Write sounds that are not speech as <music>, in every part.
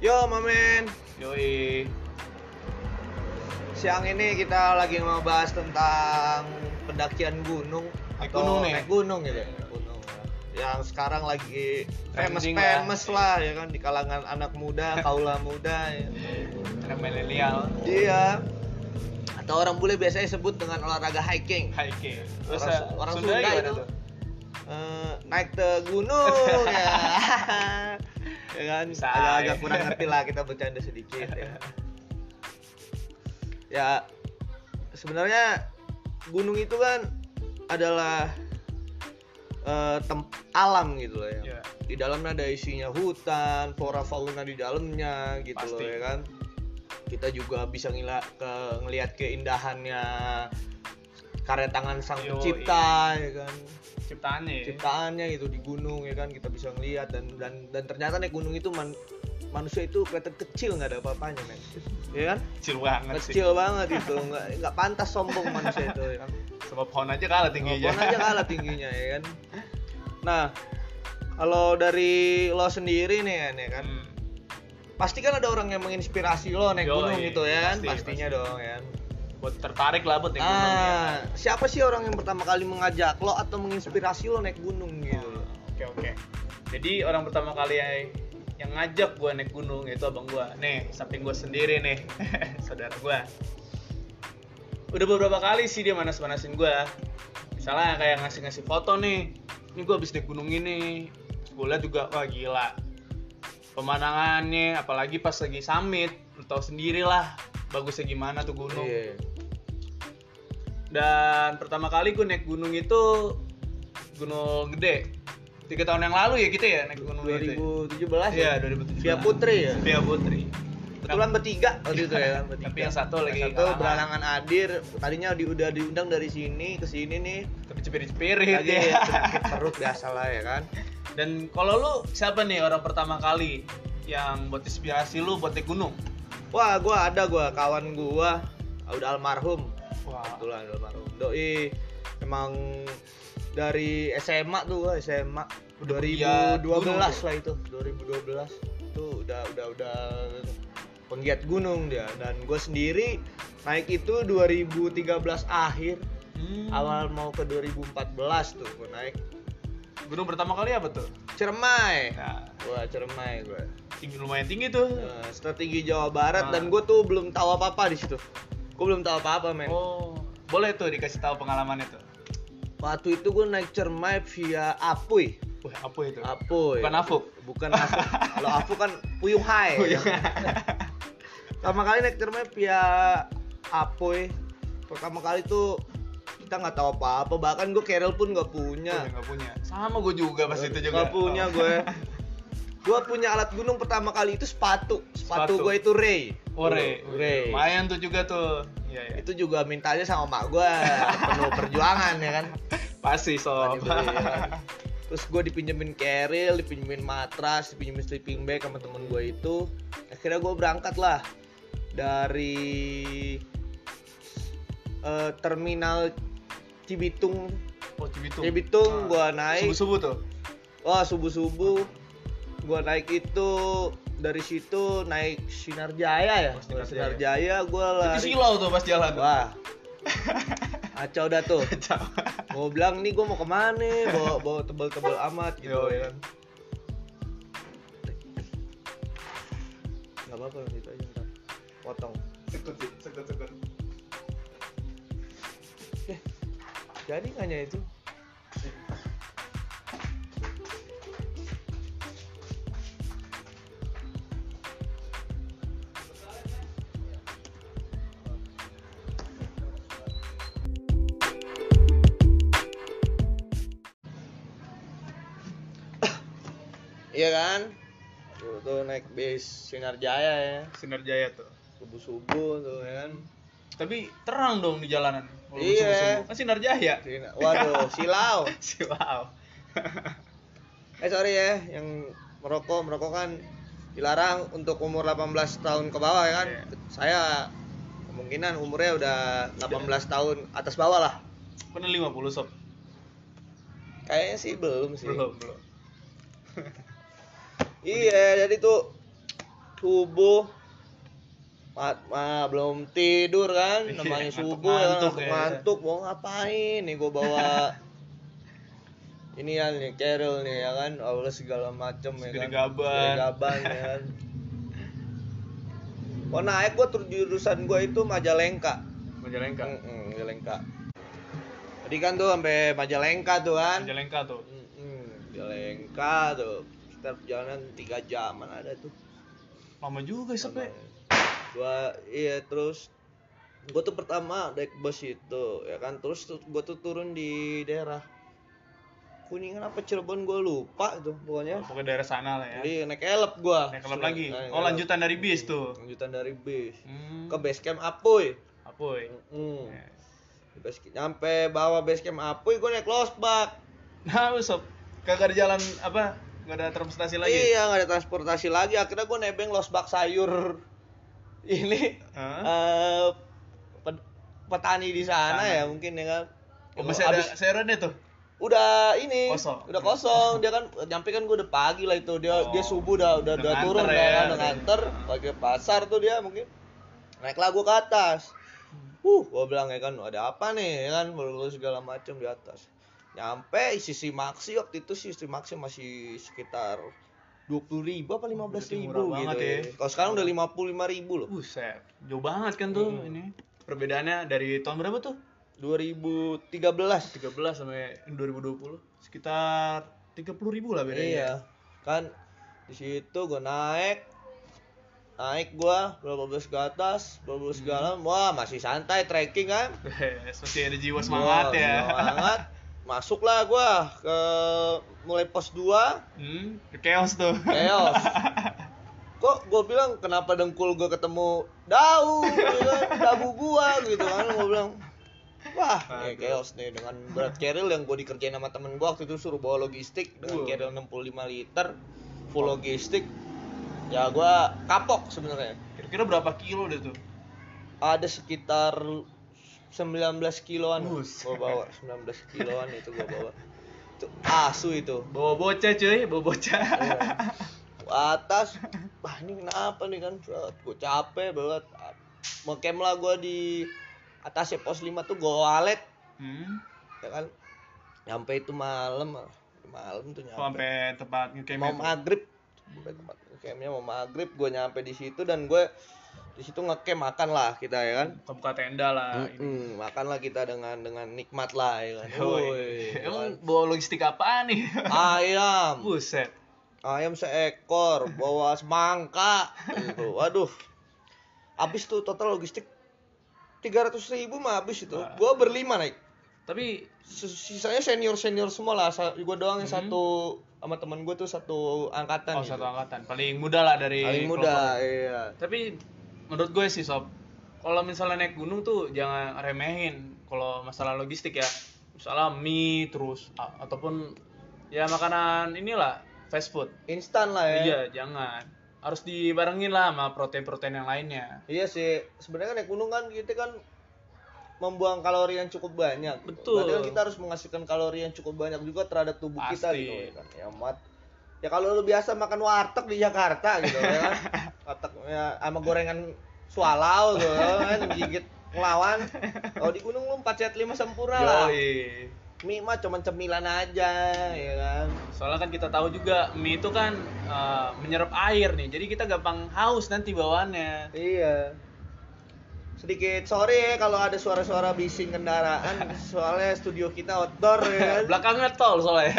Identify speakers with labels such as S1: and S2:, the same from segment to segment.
S1: Yo, Mamen.
S2: Yoi.
S1: Siang ini kita lagi mau bahas tentang pendakian gunung
S2: Naik
S1: atau
S2: gunung nih.
S1: naik gunung gitu. ya, Gunung. Yang sekarang lagi famous
S2: Trending
S1: famous
S2: lah.
S1: lah. ya kan di kalangan anak muda, <laughs> kaula muda ya.
S2: Anak milenial.
S1: Iya. Atau orang bule biasanya sebut dengan olahraga hiking.
S2: Hiking. Terus
S1: Orang- orang
S2: Sunda
S1: Sunda itu.
S2: tuh?
S1: Eh, naik ke gunung ya. <laughs> ya kan agak-agak kurang ngerti lah kita bercanda sedikit ya. <laughs> Ya sebenarnya gunung itu kan adalah eh, tem- alam gitu loh ya.
S2: Iya.
S1: Di dalamnya ada isinya hutan, flora fauna di dalamnya gitu
S2: Pasti.
S1: loh ya kan. Kita juga bisa ngila ke ngelihat keindahannya karya tangan sang pencipta ya kan
S2: Ciptaannya ya.
S1: ciptaannya gitu di gunung ya kan kita bisa ngeliat dan dan dan ternyata naik gunung itu man- manusia itu kelihatan kecil nggak ada apa-apanya men ya kan
S2: Kecil banget sih.
S1: kecil banget itu nggak nggak pantas sombong manusia itu ya kan
S2: Sama pohon aja kalah tingginya.
S1: Pohon aja kalah tingginya ya kan nah kalau dari lo sendiri nih ya kan
S2: Hmm.
S1: pasti kan ada orang yang menginspirasi lo naik
S2: Yoi,
S1: gunung gitu ya kan
S2: pasti,
S1: pastinya
S2: pasti.
S1: dong ya kan
S2: Buat tertarik lah buat naik gunung ya.
S1: ah siapa sih orang yang pertama kali mengajak lo atau menginspirasi lo naik gunung gitu
S2: Oke oke. Jadi orang pertama kali yang, yang ngajak gue naik gunung itu abang gue. Nih samping gue sendiri nih, <laughs> saudara gue. Udah beberapa kali sih dia manas-manasin gue. Misalnya kayak ngasih-ngasih foto nih. Ini gue habis naik gunung ini. Gue liat juga wah gila. Pemandangannya, apalagi pas lagi summit, lu tau sendiri lah bagusnya gimana tuh gunung.
S1: Iya.
S2: Dan pertama kali gue naik gunung itu Gunung Gede. Tiga tahun yang lalu ya kita ya naik gunung itu.
S1: 2017
S2: Iya,
S1: ya?
S2: 2017.
S1: Via Putri ya?
S2: Via Putri.
S1: Kebetulan bertiga waktu itu ya <laughs> bertiga.
S2: Tapi yang satu lagi
S1: Yang satu
S2: kalangan.
S1: beralangan hadir. Tadinya di, udah diundang dari sini ke sini nih.
S2: Tapi cepirit-cepirit
S1: Lagi <laughs>
S2: ya.
S1: perut biasa lah ya kan.
S2: Dan kalau lu siapa nih orang pertama kali yang buat inspirasi lu buat naik gunung?
S1: Wah, gua ada gua kawan gua udah almarhum.
S2: Wah,
S1: Kebetulan almarhum. Doi emang dari SMA tuh gua SMA
S2: Udah
S1: 2012
S2: penggiat gunung
S1: lah
S2: tuh.
S1: itu 2012 itu udah udah udah penggiat gunung dia dan gue sendiri naik itu 2013 akhir
S2: Hmm.
S1: awal mau ke 2014 tuh gue naik
S2: gunung pertama kali apa tuh?
S1: Cermai
S2: Nah,
S1: gua Cermai gue
S2: tinggi lumayan tinggi tuh.
S1: nah, strategi Jawa Barat
S2: Ah.
S1: dan gue tuh belum tahu apa apa di situ gue belum tahu apa apa men
S2: Oh, boleh tuh dikasih tahu pengalaman itu.
S1: waktu itu gue naik Cermai via Apuy
S2: Wah, apa itu?
S1: Apuy
S2: Bukan Afuk.
S1: bukan Afuk <laughs> kalau Afuk kan Puyung Hai
S2: Puyung. <laughs>
S1: pertama kali naik Cermai via Apuy pertama kali tuh kita nggak tahu apa-apa bahkan gue kerel pun nggak punya
S2: nggak punya. Sama gue juga pas itu juga.
S1: nggak punya gue <laughs> gue punya alat gunung pertama kali itu sepatu sepatu,
S2: Sepatu.
S1: gue itu Ray
S2: Oh, Re.
S1: Ray
S2: Lumayan tuh juga tuh. Iya, iya.
S1: itu juga mintanya sama mak gue penuh <laughs> perjuangan ya kan
S2: Pasti sob.
S1: Beli, ya <laughs> terus gue dipinjemin keril dipinjemin matras dipinjemin sleeping bag sama temen gue itu akhirnya gue berangkat lah dari eh, terminal Cibitung
S2: Oh, Cibitung.
S1: Cibitung
S2: Ah.
S1: gue naik
S2: Subuh-subuh tuh.
S1: Wah subuh subuh gua naik itu dari situ naik Sinar Jaya ya?
S2: Oh, Sinar
S1: Sinar
S2: Jaya.
S1: Jaya gua
S2: Itu
S1: lari.
S2: silau tuh pas jalan.
S1: wah. <laughs> Acau dah tuh. Mau bilang nih gua mau ke mana bawa bawa tebel-tebel <laughs> amat gitu
S2: Yoi.
S1: ya kan. Nggak apa-apa gitu aja ntar potong.
S2: Sekut sekut sekut.
S1: jadi nggaknya itu Kan? Tuh, tuh naik bis Sinar Jaya ya.
S2: Sinar Jaya tuh.
S1: Subuh-subuh tuh ya kan.
S2: Tapi terang dong di jalanan.
S1: Iya.
S2: Kan Sinar Jaya.
S1: Sinar- Waduh, silau. <laughs>
S2: Silau. <laughs>
S1: Eh sorry ya, yang merokok merokok kan dilarang untuk umur 18 tahun ke bawah ya kan.
S2: Iya.
S1: Saya kemungkinan umurnya udah 18 tahun atas bawah lah.
S2: Pernah 50 sob.
S1: Kayaknya sih belum sih.
S2: Belum, belum. <laughs>
S1: Iya, jadi tuh subuh ma, ma- belum tidur kan
S2: Iya,
S1: namanya subuh ya,
S2: ngantuk ya.
S1: ngantuk mau ngapain nih gue bawa <laughs> ini ya nih Carol nih ya kan Allah segala macem ya
S2: Segede
S1: kan
S2: gaban.
S1: Gaban ya kan. Mau naik gue tur jurusan gue itu Majalengka.
S2: Majalengka?
S1: Mm-mm, Majalengka. Tadi kan tuh sampai Majalengka tuh kan?
S2: Majalengka tuh.
S1: Mm-mm, Majalengka tuh kita perjalanan tiga jaman ada tuh.
S2: Lama juga sih Pe.
S1: gua iya terus gua tuh pertama naik bus itu ya kan? Terus tuh gua tuh turun di daerah kuningan apa Cirebon gua lupa tuh pokoknya.
S2: Pokoknya daerah sana lah ya.
S1: Jadi naik elep gua.
S2: Naik kelab lagi?
S1: Naik
S2: oh
S1: elep.
S2: lanjutan dari bis tuh?
S1: Lanjutan dari bis.
S2: Hmm.
S1: ke base camp Apuy
S2: Apoy.
S1: Mm.
S2: Ya.
S1: Di base camp- nyampe bawah base camp Apuy gua naik losbak.
S2: Nah sob. Kagak ada jalan apa gak ada transportasi lagi?
S1: Iya nggak ada transportasi lagi. Akhirnya gua nebeng losbak sayur. <laughs> Ini
S2: Hah?
S1: eh pet- petani di sana ya mungkin ya kan.
S2: Oh, masih ada sayurannya tuh?
S1: Udah ini
S2: Kosong.
S1: udah kosong. Dia kan nyampe kan gue udah pagi lah itu. Dia
S2: Oh.
S1: dia subuh udah udah,
S2: Udah
S1: turun
S2: ya,
S1: ya, kan, udah
S2: udah.
S1: nganter. Pakai pasar tuh dia mungkin. Naiklah gue ke atas. Uh gue bilang ya kan ada apa nih? Ya kan baru segala macam di atas nyampe sisi maksi waktu itu sisi maksi masih sekitar dua puluh ribu apa lima belas ribu gitu
S2: banget
S1: ya.
S2: ya.
S1: Kalau sekarang udah lima puluh lima ribu loh.
S2: buset jauh banget kan tuh
S1: Hmm.
S2: ini perbedaannya dari tahun berapa tuh
S1: 2013
S2: 13 sampai 2020 sekitar 30 ribu lah bedanya
S1: Iya. Kan di situ gua naik naik gua berapa belas ke atas, berapa belas ke dalam, wah masih santai trekking kan. <laughs>
S2: Masih ada jiwa semangat
S1: Wah,
S2: ya
S1: Semangat. <laughs> Masuklah gua ke mulai pos 2
S2: hmm, ke chaos tuh
S1: chaos. <laughs> Kok gua bilang kenapa dengkul gua ketemu daun, gitu kan, dagu gua gitu kan gua bilang Wah,
S2: Aduh.
S1: nih chaos nih dengan berat carrier yang gue dikerjain sama temen gue waktu itu suruh bawa logistik dengan
S2: Wah.
S1: carrier 65 liter full logistik. Ya gua kapok sebenarnya.
S2: kira-kira berapa kilo deh tuh
S1: Ada sekitar 19 kiloan. Gua bawa, 19 kiloan itu gua bawa. Itu asu itu.
S2: bawa bocah cuy bawa bocah.
S1: Iya. <laughs> atas. Wah ini kenapa nih kan? Gue capek banget. Ngecamp lah gue di atasnya pos 5 tuh gue walet.
S2: Hmm.
S1: ya kan? Nyampe itu malam malam tuh nyampe.
S2: Sampai tempat
S1: mau maghrib. Sampai tempat campnya mau maghrib. Gue nyampe di situ dan gue di situ ngecamp makan lah kita ya kan
S2: buka-buka tenda lah ini.
S1: Mm-mm, makan lah kita dengan dengan nikmat lah ya kan
S2: Woi.
S1: Woi, ya <laughs>
S2: Emang
S1: kan.
S2: bawa logistik apaan nih?
S1: ayam <laughs>
S2: Buset.
S1: ayam seekor bawa semangka gitu waduh habis tuh total logistik 300 ribu mah habis itu
S2: Wah.
S1: gua berlima naik
S2: Tapi
S1: Sis- sisanya senior senior semua lah gua doang yang
S2: Hmm.
S1: satu sama temen gue tuh satu angkatan
S2: oh
S1: gitu.
S2: satu angkatan paling muda lah dari
S1: paling muda iya
S2: Tapi menurut gue sih sob, kalau misalnya naik gunung tuh jangan remehin kalau masalah logistik ya. Misalnya mie terus a- ataupun ya makanan inilah fast food.
S1: instan lah ya
S2: Iya, jangan. Harus dibarengin lah sama protein-protein yang lainnya.
S1: Iya sih sebenarnya kan naik gunung kan kita kan membuang kalori yang cukup banyak
S2: Betul.
S1: Berarti kan kita harus menghasilkan kalori yang cukup banyak juga terhadap tubuh kita
S2: Pasti.
S1: gitu ya kan ya mat ya kalau lu biasa makan warteg di Jakarta gitu ya kan <laughs> ya sama gorengan swallow gitu <laughs> kan gigit ngelawan kalau di gunung lu 4 set 5 sempurna lah
S2: Yoi.
S1: mie mah cuman cemilan aja ya kan
S2: Soalnya kan kita tahu juga mie itu kan eh, menyerap air nih. Jadi kita gampang haus nanti bawaannya.
S1: Iya. Sedikit sorry ya kalau ada suara-suara bising kendaraan, <laughs> soalnya studio kita outdoor ya kan.
S2: Belakangnya tol soalnya.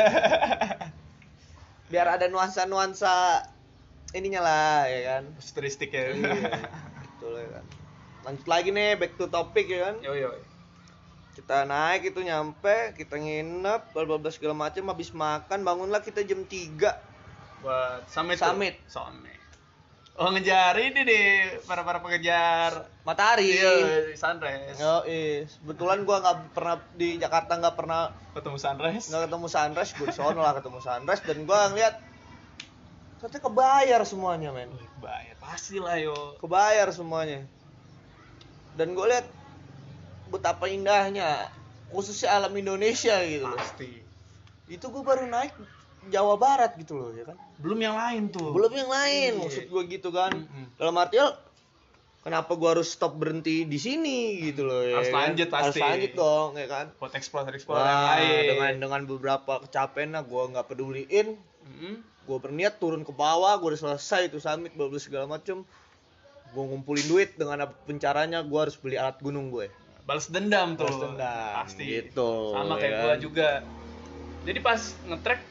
S1: Biar ada nuansa-nuansa ininya lah ya kan.
S2: Futuristik ya.
S1: Iya. Betul ya kan. Lanjut lagi nih back to topic ya kan.
S2: Yo yo.
S1: Kita naik itu nyampe, kita nginep, bla bla bla segala macam habis makan bangunlah kita jam 3.
S2: Buat summit. tuh.
S1: Summit.
S2: Oh ngejar ini deh para para pengejar.
S1: Matahari.
S2: Iya, sunrise.
S1: Yo, is. Kebetulan gua nggak pernah di Jakarta nggak pernah
S2: Ketemu sunrise.
S1: nggak ketemu sunrise gue sono lah ketemu sunrise dan gue ngeliat ternyata kebayar semuanya men
S2: Wih, Bayar pasti lah yo.
S1: kebayar semuanya dan gue lihat betapa indahnya khususnya alam Indonesia gitu loh
S2: Pasti.
S1: itu gue baru naik Jawa Barat gitu loh ya kan
S2: belum yang lain tuh
S1: belum yang lain
S2: Iya.
S1: maksud gue gitu kan
S2: Mm-mm.
S1: dalam artian kenapa gua harus stop berhenti di sini gitu loh ya
S2: Harus
S1: kan?
S2: lanjut pasti.
S1: harus lanjut dong ya kan
S2: buat explore explore yang
S1: Wah,
S2: lain
S1: dengan dengan beberapa kecapean lah gue nggak peduliin
S2: Mm-mm.
S1: Gue berniat turun ke bawah gue udah selesai itu summit bla segala macem. Gue ngumpulin duit dengan apa pencaranya gue harus beli alat gunung gue
S2: balas dendam tuh.
S1: Balas dendam,
S2: pasti.
S1: gitu,
S2: sama
S1: ya
S2: kayak
S1: kan?
S2: gua juga. Jadi pas ngetrek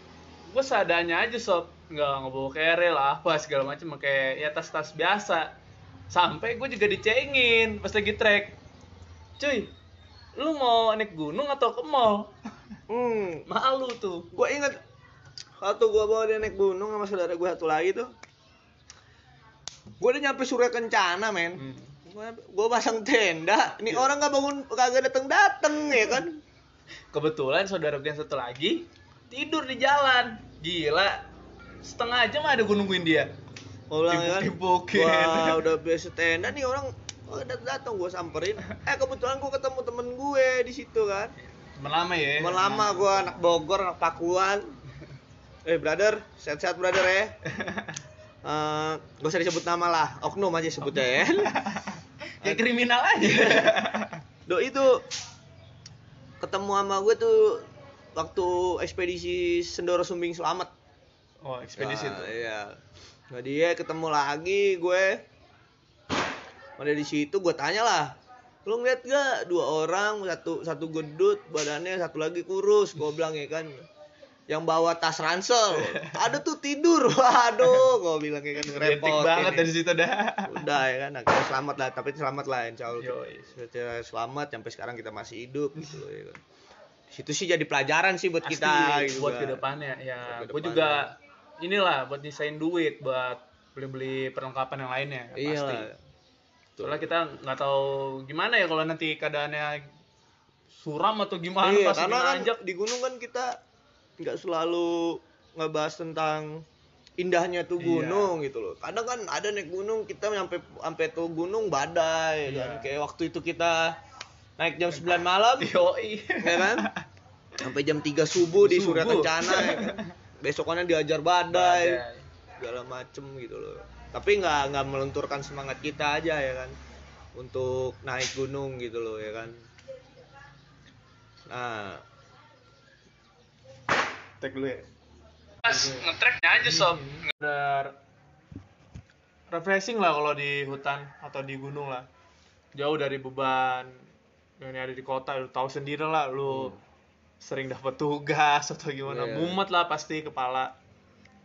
S2: gue seadanya aja sob. Nggak ngebawa keril apa segala macam kayak ya tas-tas biasa. Sampai gue juga dicengin pas lagi trek cuy lu mau naik gunung atau ke mall?
S1: Hmm.
S2: Malu tuh.
S1: Gue inget waktu gue bawa dia naik gunung sama saudara gue satu lagi tuh. Gue udah nyampe Surya Kencana men.
S2: Hmm.
S1: gue pasang tenda. Ini orang nggak bangun kagak dateng dateng ya kan?
S2: Kebetulan saudara gue yang satu lagi tidur di jalan. Gila. Setengah jam ada gue nungguin dia.
S1: Gua bilang ya kan? Wah udah biasa tenda nih orang. Oh, datang datang gue samperin. Eh kebetulan gue ketemu temen gue di situ kan?
S2: Temen lama ya.
S1: Temen lama gue anak Bogor anak Pakuan eh brother sehat-sehat brother ya. <laughs> Eh, gak usah disebut nama lah. Oknum aja sebutnya ya. <laughs>
S2: Kayak kriminal aja. <laughs>
S1: Do itu ketemu sama gue tuh waktu ekspedisi Sendoro Sumbing Selamat.
S2: Oh ekspedisi
S1: Nah,
S2: tuh
S1: iya. Nah dia ketemu lagi gue ada di situ gue tanya lah. Lu ngeliat gak? Dua orang satu satu gendut badannya satu lagi kurus gue bilang ya kan yang bawa tas ransel. <laughs> Ada tuh tidur. <laughs> Waduh gue bilang ya kan repot
S2: banget dari situ dah.
S1: Udah ya kan akhirnya selamat lah tapi selamat lah insya Allah. Selamat sampai sekarang kita masih hidup gitu loh, ya kan. Di situ sih jadi pelajaran sih buat
S2: Pasti,
S1: kita gitu
S2: buat
S1: kan.
S2: ke depannya
S1: ya.
S2: Gue juga inilah buat nyisain duit buat beli-beli perlengkapan yang lainnya
S1: iya.
S2: pasti. Soalnya kita nggak tahu gimana ya kalau nanti keadaannya suram atau gimana
S1: iya,
S2: pas
S1: karena kan di gunung kan kita nggak selalu ngebahas tentang indahnya tuh
S2: Iya.
S1: gunung gitu loh. Kadang kan ada naik gunung kita sampai sampai tuh gunung badai
S2: Iya.
S1: kan. Kayak waktu itu kita naik jam 9 malam <laughs>
S2: yoi
S1: ya kan? Sampai jam 3 subuh di. Surya Kencana ya kan. Besokannya diajar badai,
S2: Badai.
S1: segala macem gitu loh. Tapi nggak nggak melenturkan semangat kita aja ya kan untuk naik gunung gitu loh ya kan. Nah,
S2: Tek dulu ya. Pas ngetreknya aja sob. Bener refreshing lah kalau di hutan atau di gunung lah. Jauh dari beban yang ada di kota lu tahu sendiri lah lu sering dapat tugas <laughs> atau gimana
S1: Iya.
S2: mumet lah pasti kepala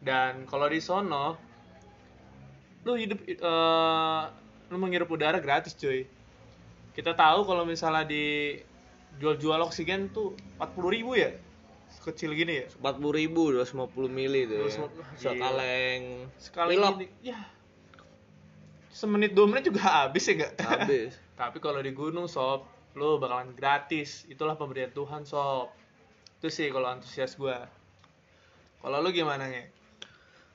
S2: dan kalau di sono lu hidup eh, lu menghirup udara gratis cuy kita tahu kalau misalnya di jual-jual oksigen tuh 40.000 ribu ya kecil gini ya?
S1: 40 ribu 250 mili tuh. ya.
S2: 250,
S1: sekaleng
S2: sekali ini ya semenit dua menit juga habis ya enggak
S1: habis. <laughs>
S2: Tapi kalau di gunung sob lo bakalan gratis. Itulah pemberian Tuhan sob. Itu sih kalau antusias gua. Kalau lu gimana nge?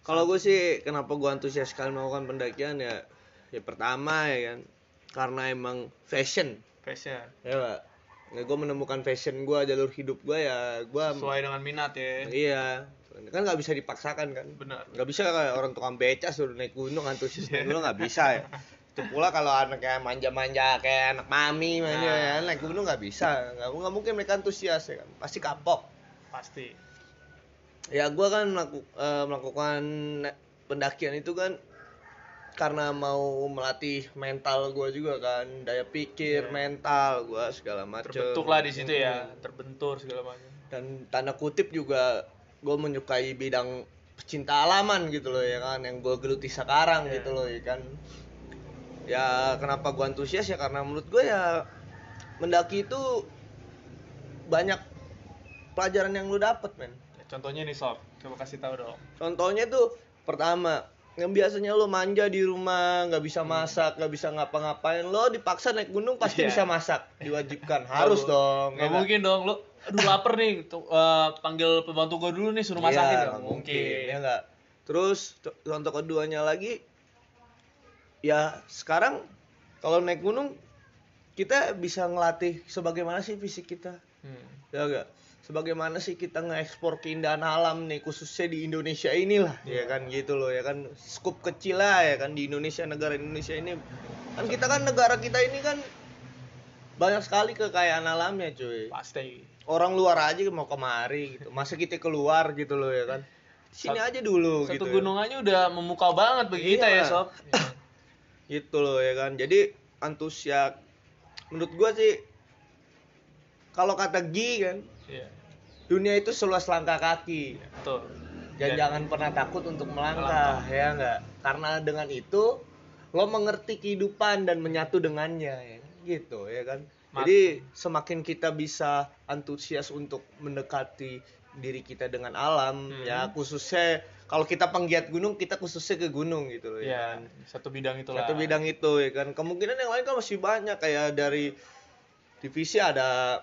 S1: Kalau gue sih kenapa gue antusias sekali melakukan pendakian ya ya pertama ya kan karena emang fashion.
S2: Fashion.
S1: Ya pak ya, gue menemukan fashion gue jalur hidup gue ya gue
S2: sesuai dengan minat ya.
S1: Iya. Kan nggak bisa dipaksakan kan?
S2: Benar.
S1: Nggak bisa kayak orang tukang beca suruh naik gunung antusias naik gunung nggak bisa ya. Itu pula kalau anak kayak manja-manja kayak anak mami manja
S2: Nah.
S1: ya naik gunung nggak bisa. Nggak nggak mungkin mereka antusias ya kan? Pasti kapok.
S2: Pasti.
S1: Ya gue kan melaku- eh, melakukan pendakian itu kan karena mau melatih mental gue juga kan daya pikir
S2: Iya.
S1: mental gue segala macam
S2: terbentuk lah di situ ya terbentur segala macam
S1: dan tanda kutip juga gue menyukai bidang pecinta alaman gitu loh ya kan yang gue geluti sekarang
S2: Iya.
S1: gitu loh ya kan. Ya kenapa gue antusias ya karena menurut gue ya mendaki itu banyak pelajaran yang lu dapet men.
S2: Ya, contohnya nih sob. Coba kasih tahu dong.
S1: Contohnya tuh pertama yang biasanya lo manja di rumah nggak bisa masak nggak bisa ngapa-ngapain lo dipaksa naik gunung pasti
S2: Iya.
S1: bisa masak. Diwajibkan. Harus
S2: Nggak-
S1: dong
S2: nggak
S1: ya kan?
S2: mungkin dong lu aduh lapar nih tuh, eh, panggil pembantu gua dulu nih suruh masakin.
S1: Iya,
S2: nggak
S1: nggak
S2: mungkin.
S1: ya nggak? Terus co- contoh keduanya lagi ya sekarang kalau naik gunung kita bisa ngelatih sebagaimana sih fisik kita.
S2: Hmm.
S1: ya enggak sebagaimana sih kita ngekspor keindahan alam nih khususnya di Indonesia inilah ya kan gitu loh ya kan. Skup kecil lah ya kan di Indonesia negara Indonesia ini. Kan kita kan negara kita ini kan banyak sekali kekayaan alamnya cuy.
S2: Pasti.
S1: Orang luar aja mau kemari gitu. Masa kita keluar gitu loh ya kan. Sini
S2: Sat-
S1: aja dulu
S2: satu
S1: gitu. ya.
S2: gunung aja udah memukau banget bagi kita
S1: Iya.
S2: ya sob
S1: gitu loh ya kan. Jadi antusias menurut gua sih kalau kata Gi kan
S2: Iya,
S1: dunia itu seluas langkah kaki.
S2: Betul.
S1: Dan
S2: Dan-
S1: jangan pernah takut untuk melangkah ya enggak karena dengan itu lo mengerti kehidupan dan menyatu dengannya ya. Gitu ya kan?
S2: Mat-
S1: jadi semakin kita bisa antusias untuk mendekati diri kita dengan alam
S2: Hmm.
S1: ya khususnya kalau kita penggiat gunung kita khususnya ke gunung gitu loh ya
S2: ya
S1: kan?
S2: satu bidang itulah.
S1: Satu bidang itu ya kan? Kemungkinan yang lain kan masih banyak kayak dari divisi ada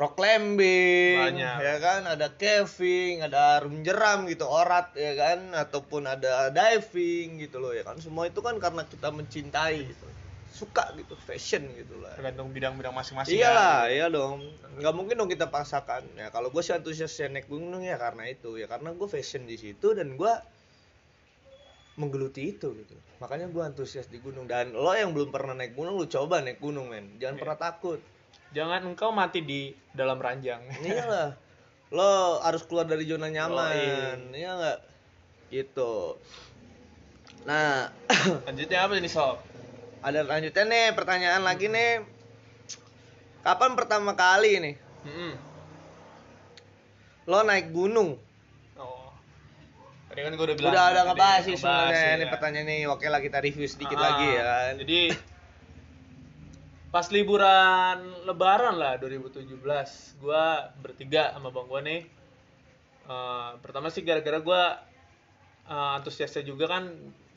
S1: rock climbing
S2: Banyak.
S1: ya kan ada caving ada arum jeram gitu orat ya kan ataupun ada diving gitu loh ya kan semua itu kan karena kita mencintai gitu suka gitu fashion gitu lah
S2: tergantung bidang-bidang masing-masing
S1: Iyalah,
S2: kan.
S1: iya dong. Nggak mungkin dong kita paksakan. Ya kalau gue sih antusias naik gunung ya karena itu ya karena gue fashion di situ dan gue menggeluti itu gitu. Makanya gue antusias di gunung dan lo yang belum pernah naik gunung lu coba naik gunung men. Jangan
S2: Iya.
S1: pernah takut.
S2: Jangan engkau mati di dalam ranjang <laughs>
S1: Iyalah. Lo harus keluar dari zona nyaman.
S2: Yoi.
S1: Iya nggak? Gitu. Nah, <coughs>
S2: lanjutnya apa ini sob
S1: ada lanjutnya nih pertanyaan lagi nih. Kapan pertama kali nih
S2: Mm-mm.
S1: lo naik gunung?
S2: oh tadi kan gue udah bilang
S1: Udah ada ngebahas sih
S2: ngebahas,
S1: sebenarnya
S2: ya.
S1: ini pertanyaan ini. Oke lah kita review sedikit
S2: Ah,
S1: lagi ya kan.
S2: Jadi <laughs> pas liburan lebaran lah 2017, gua bertiga sama bang gua nih. eh, pertama sih gara-gara gua eh, antusiasnya juga kan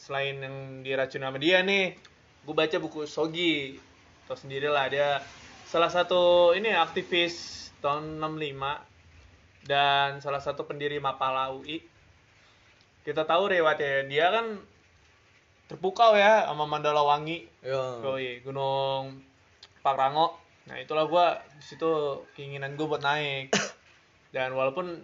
S2: selain yang diracun sama dia nih, gue baca buku Sogi. Tau sendiri lah dia salah satu ini aktivis tahun 65 dan salah satu pendiri Mapala UI. Kita tahu riwayatnya dia kan terpukau ya sama Mandala Wangi
S1: Yo.
S2: Yoi, Gunung Pangrango. Nah, itulah gua di situ keinginan gue buat naik. <coughs> Dan walaupun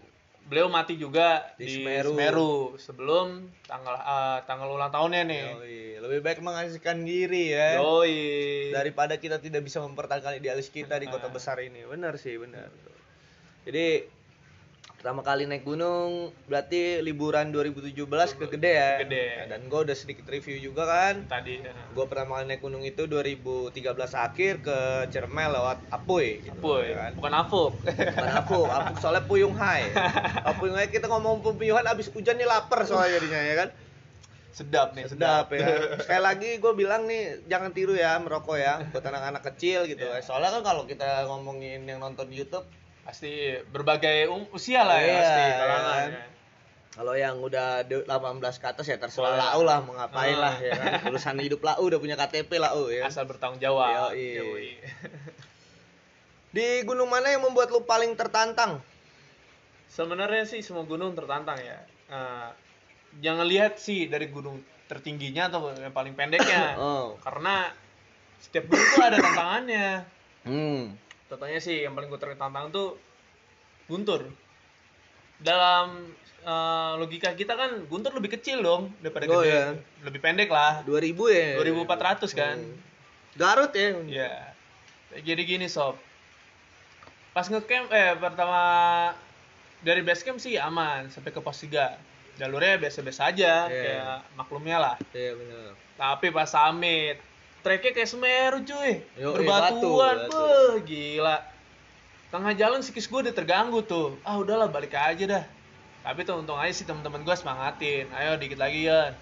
S2: beliau mati juga
S1: Di
S2: di,
S1: Semeru.
S2: Semeru. sebelum tanggal eh, tanggal ulang tahunnya nih.
S1: Yoi. Lebih baik mengasihkan diri ya.
S2: Yoi.
S1: Daripada kita tidak bisa mempertahankan idealis kita di kota
S2: Ah.
S1: besar ini. Benar sih, benar. Jadi pertama kali naik gunung berarti liburan 2017 ke Gede ya.
S2: Gede.
S1: Nah, dan gue udah sedikit review juga kan.
S2: tadi eh,
S1: Gue pertama kali naik gunung itu 2013 akhir ke Cermel lewat Apuy gitu,
S2: ya?
S1: ya kan.
S2: Bukan Afuk.
S1: Bukan apuk, apuk soalnya puyung hai. Puyung hai kita ngomong puyungan abis hujan nih lapar soalnya jadinya ya kan.
S2: sedap nih,
S1: Sedap ya. <laughs> Sekali lagi gue bilang nih jangan tiru ya merokok ya buat anak-anak kecil gitu.
S2: Iya.
S1: Soalnya kan kalau kita ngomongin yang nonton di YouTube,
S2: Pasti berbagai um- usia lah ya
S1: Iya,
S2: pasti
S1: iya
S2: kalangan.
S1: kan. kalau yang udah de- 18 ke atas ya terserah
S2: Boleh.
S1: lau lah mau ngapain
S2: Ah.
S1: lah ya kan. Urusan hidup lau udah punya KTP lau ya.
S2: Asal bertanggung jawab.
S1: Yoi. <laughs> Di gunung mana yang membuat lu paling tertantang?
S2: Sebenarnya sih semua gunung tertantang ya. Eh, jangan lihat sih dari gunung tertingginya atau yang paling pendeknya. <coughs>
S1: Oh.
S2: Karena setiap gunung tuh ada tantangannya.
S1: Hmm.
S2: Contohnya sih yang paling gue tertantang tuh Guntur. Dalam eh, logika kita kan Guntur lebih kecil dong daripada
S1: Oh,
S2: gede.
S1: iya.
S2: Lebih pendek lah.
S1: 2000 ya.
S2: 2400 kan.
S1: Hmm. Garut ya.
S2: Iya. Jadi gini sob. Pas ngecamp eh pertama dari base camp sih aman sampai ke pos 3. Jalurnya biasa-biasa aja
S1: Iya.
S2: kayak maklumnya lah.
S1: Iya benar.
S2: Tapi pas summit treknya kayak Semeru cuy.
S1: Yo,
S2: Berbatuan.
S1: batu, batu.
S2: Beuh, gila. Tengah jalan sikis gue udah terganggu tuh. Ah udahlah balik aja dah. Tapi tuh untung aja sih teman-teman gue semangatin. Ayo dikit lagi ya.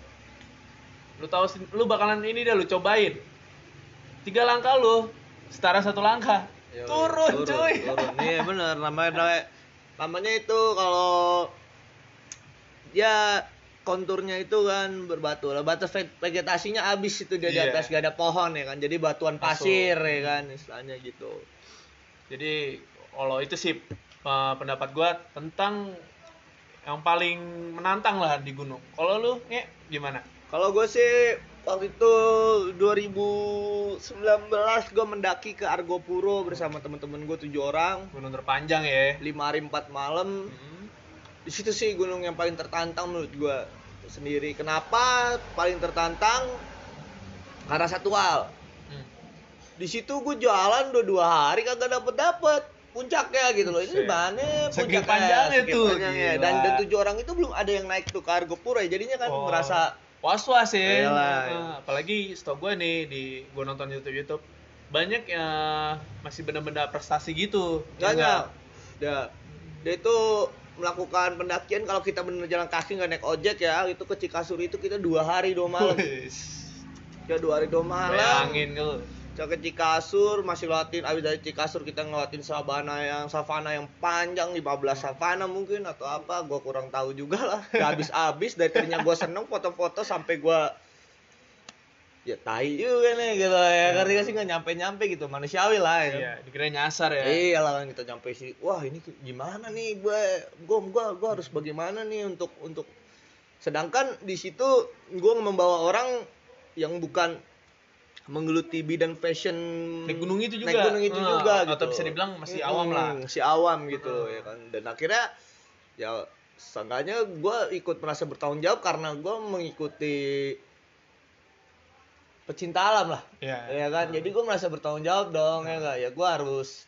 S2: Lu tahu lu bakalan ini dah lu cobain. Tiga langkah lu setara satu langkah.
S1: Yo,
S2: turun, cuy.
S1: Turun. Iya namanya namanya, namanya itu kalau ya konturnya itu kan berbatu lah batas ve- vegetasinya habis itu dia di
S2: Iya.
S1: atas gak ada pohon ya kan jadi batuan
S2: Masuk.
S1: pasir ya kan istilahnya gitu
S2: Jadi kalau itu sih eh, pendapat gua tentang yang paling menantang lah di gunung. Kalau lu, nge, gimana?
S1: kalau gue sih waktu itu 2019 gue mendaki ke Argopuro bersama teman-teman gue tujuh orang
S2: gunung terpanjang ya
S1: lima hari empat malam
S2: Hmm.
S1: di situ sih gunung yang paling tertantang menurut gue sendiri kenapa paling tertantang karena satu hal
S2: Hmm.
S1: di situ gue jualan dua dua hari kagak dapet dapet puncaknya gitu loh ini mana puncaknya
S2: panjangnya
S1: saking
S2: tuh,
S1: panjangnya.
S2: gila.
S1: dan dan tujuh orang itu belum ada yang naik tuh ke Argopuro ya jadinya kan
S2: Oh.
S1: merasa
S2: was-was ya. Nah, apalagi stok gue nih di gue nonton YouTube YouTube banyak ya masih benda-benda prestasi gitu Ya
S1: Banyak. Dia, dia itu melakukan pendakian kalau kita bener jalan kaki nggak naik ojek ya itu ke Cikasur itu kita dua hari dua malam. Ya dua hari dua malam.
S2: Bayangin lu.
S1: Ke Cikasur masih lewatin abis dari Cikasur kita ngelewatin savana yang savana yang panjang 15 savana mungkin atau apa gua kurang tahu juga lah. Gak habis-habis dari tadinya gua seneng foto-foto sampai gua ya tai juga nih gitu ya gak sih nggak nyampe-nyampe gitu manusiawi lah ya
S2: iya dikira nyasar ya
S1: Iya lah kan kita nyampe sih. Wah ini gimana nih gue, gue, gue, gue harus bagaimana nih untuk untuk. Sedangkan di situ gue membawa orang yang bukan menggeluti bidang fashion
S2: Naik gunung itu juga.
S1: naik gunung itu
S2: Ah,
S1: juga
S2: atau
S1: gitu.
S2: bisa dibilang masih
S1: Mm-mm,
S2: awam lah.
S1: masih awam gitu
S2: Mm.
S1: ya kan dan akhirnya ya seenggaknya gue ikut merasa bertanggung jawab karena gue mengikuti pecinta alam lah
S2: Iya.
S1: ya kan jadi gue merasa bertanggung jawab dong ya enggak ya gue harus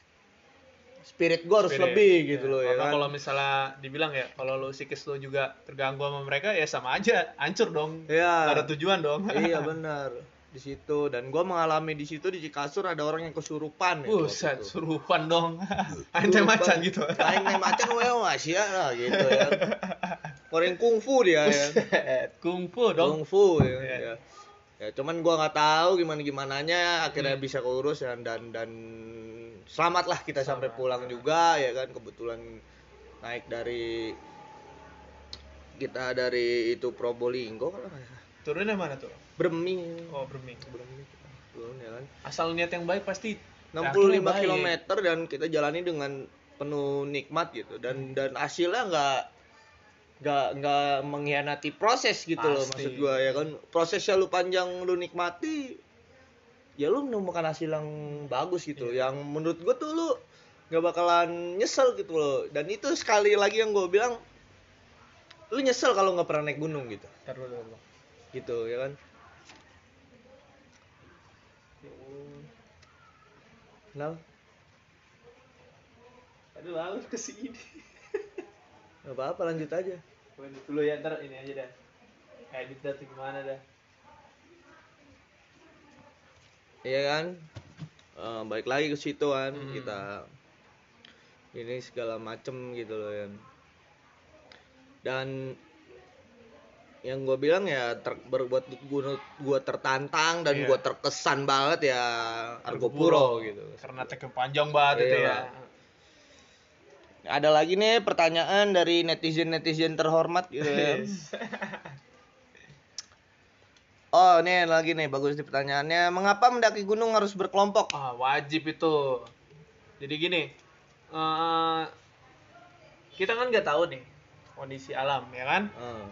S1: spirit gue harus
S2: Spirit.
S1: lebih gitu
S2: Ya,
S1: loh ya kan
S2: kalau misalnya dibilang ya kalau lu psikis lu juga terganggu sama mereka ya sama aja hancur dong
S1: Iya.
S2: Nggak ada tujuan dong <laughs>
S1: iya benar di situ dan gue mengalami di situ di Cikasur ada orang yang kesurupan ya, waktu
S2: Buset, surupan dong. <laughs> Anjay macan gitu. <laughs>
S1: Aing main macan weh masih lah gitu ya. Orang kungfu dia ya.
S2: Kungfu dong.
S1: Kungfu ya.
S2: Iya.
S1: ya. Ya, cuman gua nggak tahu gimana gimananya akhirnya bisa keurus dan dan dan selamat lah kita sampai
S2: Selamat.
S1: pulang juga ya kan kebetulan naik dari kita dari itu Probolinggo kan
S2: Turunnya mana tuh?
S1: Breming
S2: Oh, Breming.
S1: Breming kita turun ya kan
S2: Asal niat yang baik pasti
S1: 65
S2: akhirnya baik.
S1: km dan kita jalani dengan penuh nikmat gitu dan dan hasilnya nggak nggak nggak mengkhianati proses gitu loh
S2: Pasti.
S1: maksud gua ya kan prosesnya lu panjang lu nikmati ya lu menemukan hasil yang bagus gitu
S2: Iya.
S1: yang menurut gua tuh lu nggak bakalan nyesel gitu loh dan itu sekali lagi yang gua bilang lu nyesel kalau nggak pernah naik gunung gitu
S2: dulu.
S1: gitu ya kan Kenapa?
S2: Aduh, lalu ke sini.
S1: Gak apa-apa lanjut aja
S2: Lanjut dulu ya, ntar ini aja dah. Edit dah gimana dah.
S1: Iya kan? Eh, balik lagi ke situ kan
S2: Hmm.
S1: kita ini segala macem gitu loh ya. Dan yang gue bilang ya ter, berbuat gue gua tertantang dan
S2: Iya.
S1: gua terkesan banget ya Argopuro gitu.
S2: Karena tag panjang banget itu
S1: Iya.
S2: ya.
S1: Ada lagi nih pertanyaan dari netizen netizen terhormat gitu ya. <laughs> Oh, ini lagi nih bagus nih pertanyaannya. Mengapa mendaki gunung harus berkelompok?
S2: Ah, wajib itu. Jadi gini, eh kita kan nggak tahu nih kondisi alam, ya kan?
S1: Eh.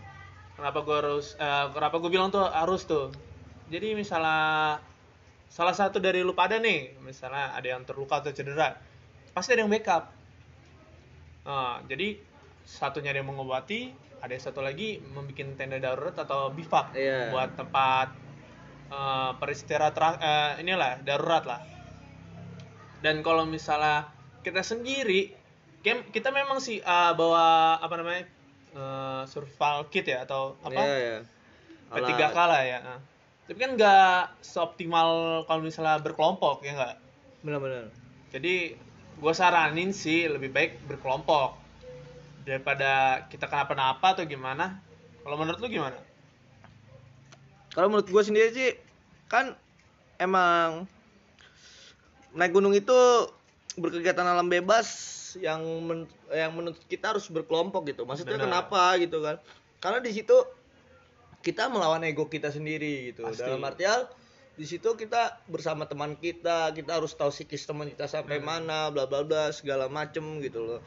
S2: Kenapa gue harus, eh, kenapa gue bilang tuh harus tuh. Jadi misalnya salah satu dari lu pada nih, misalnya ada yang terluka atau cedera, pasti ada yang backup. Nah, jadi satunya ada yang mengobati, ada yang satu lagi membuat tenda darurat atau bivak
S1: Iya.
S2: buat tempat eh, peristirahatan eh, inilah darurat lah. Dan kalau misalnya kita sendiri, kita memang sih eh, bawa apa namanya eh, survival kit ya atau apa
S1: Iya, iya.
S2: P3K
S1: Alat.
S2: lah ya. Nah. Tapi kan nggak seoptimal kalau misalnya berkelompok ya nggak.
S1: Benar-benar.
S2: Jadi gue saranin sih lebih baik berkelompok daripada kita kenapa-napa atau gimana. Kalau menurut lu gimana?
S1: Kalau menurut gue sendiri sih kan emang naik gunung itu berkegiatan alam bebas yang men- yang menurut kita harus berkelompok gitu. Maksudnya
S2: Benar.
S1: kenapa gitu kan? Karena di situ kita melawan ego kita sendiri gitu.
S2: Pasti.
S1: Dalam artian di situ kita bersama teman kita, kita harus tahu psikis teman kita sampai
S2: Hmm.
S1: mana, bla bla bla segala macem gitu loh.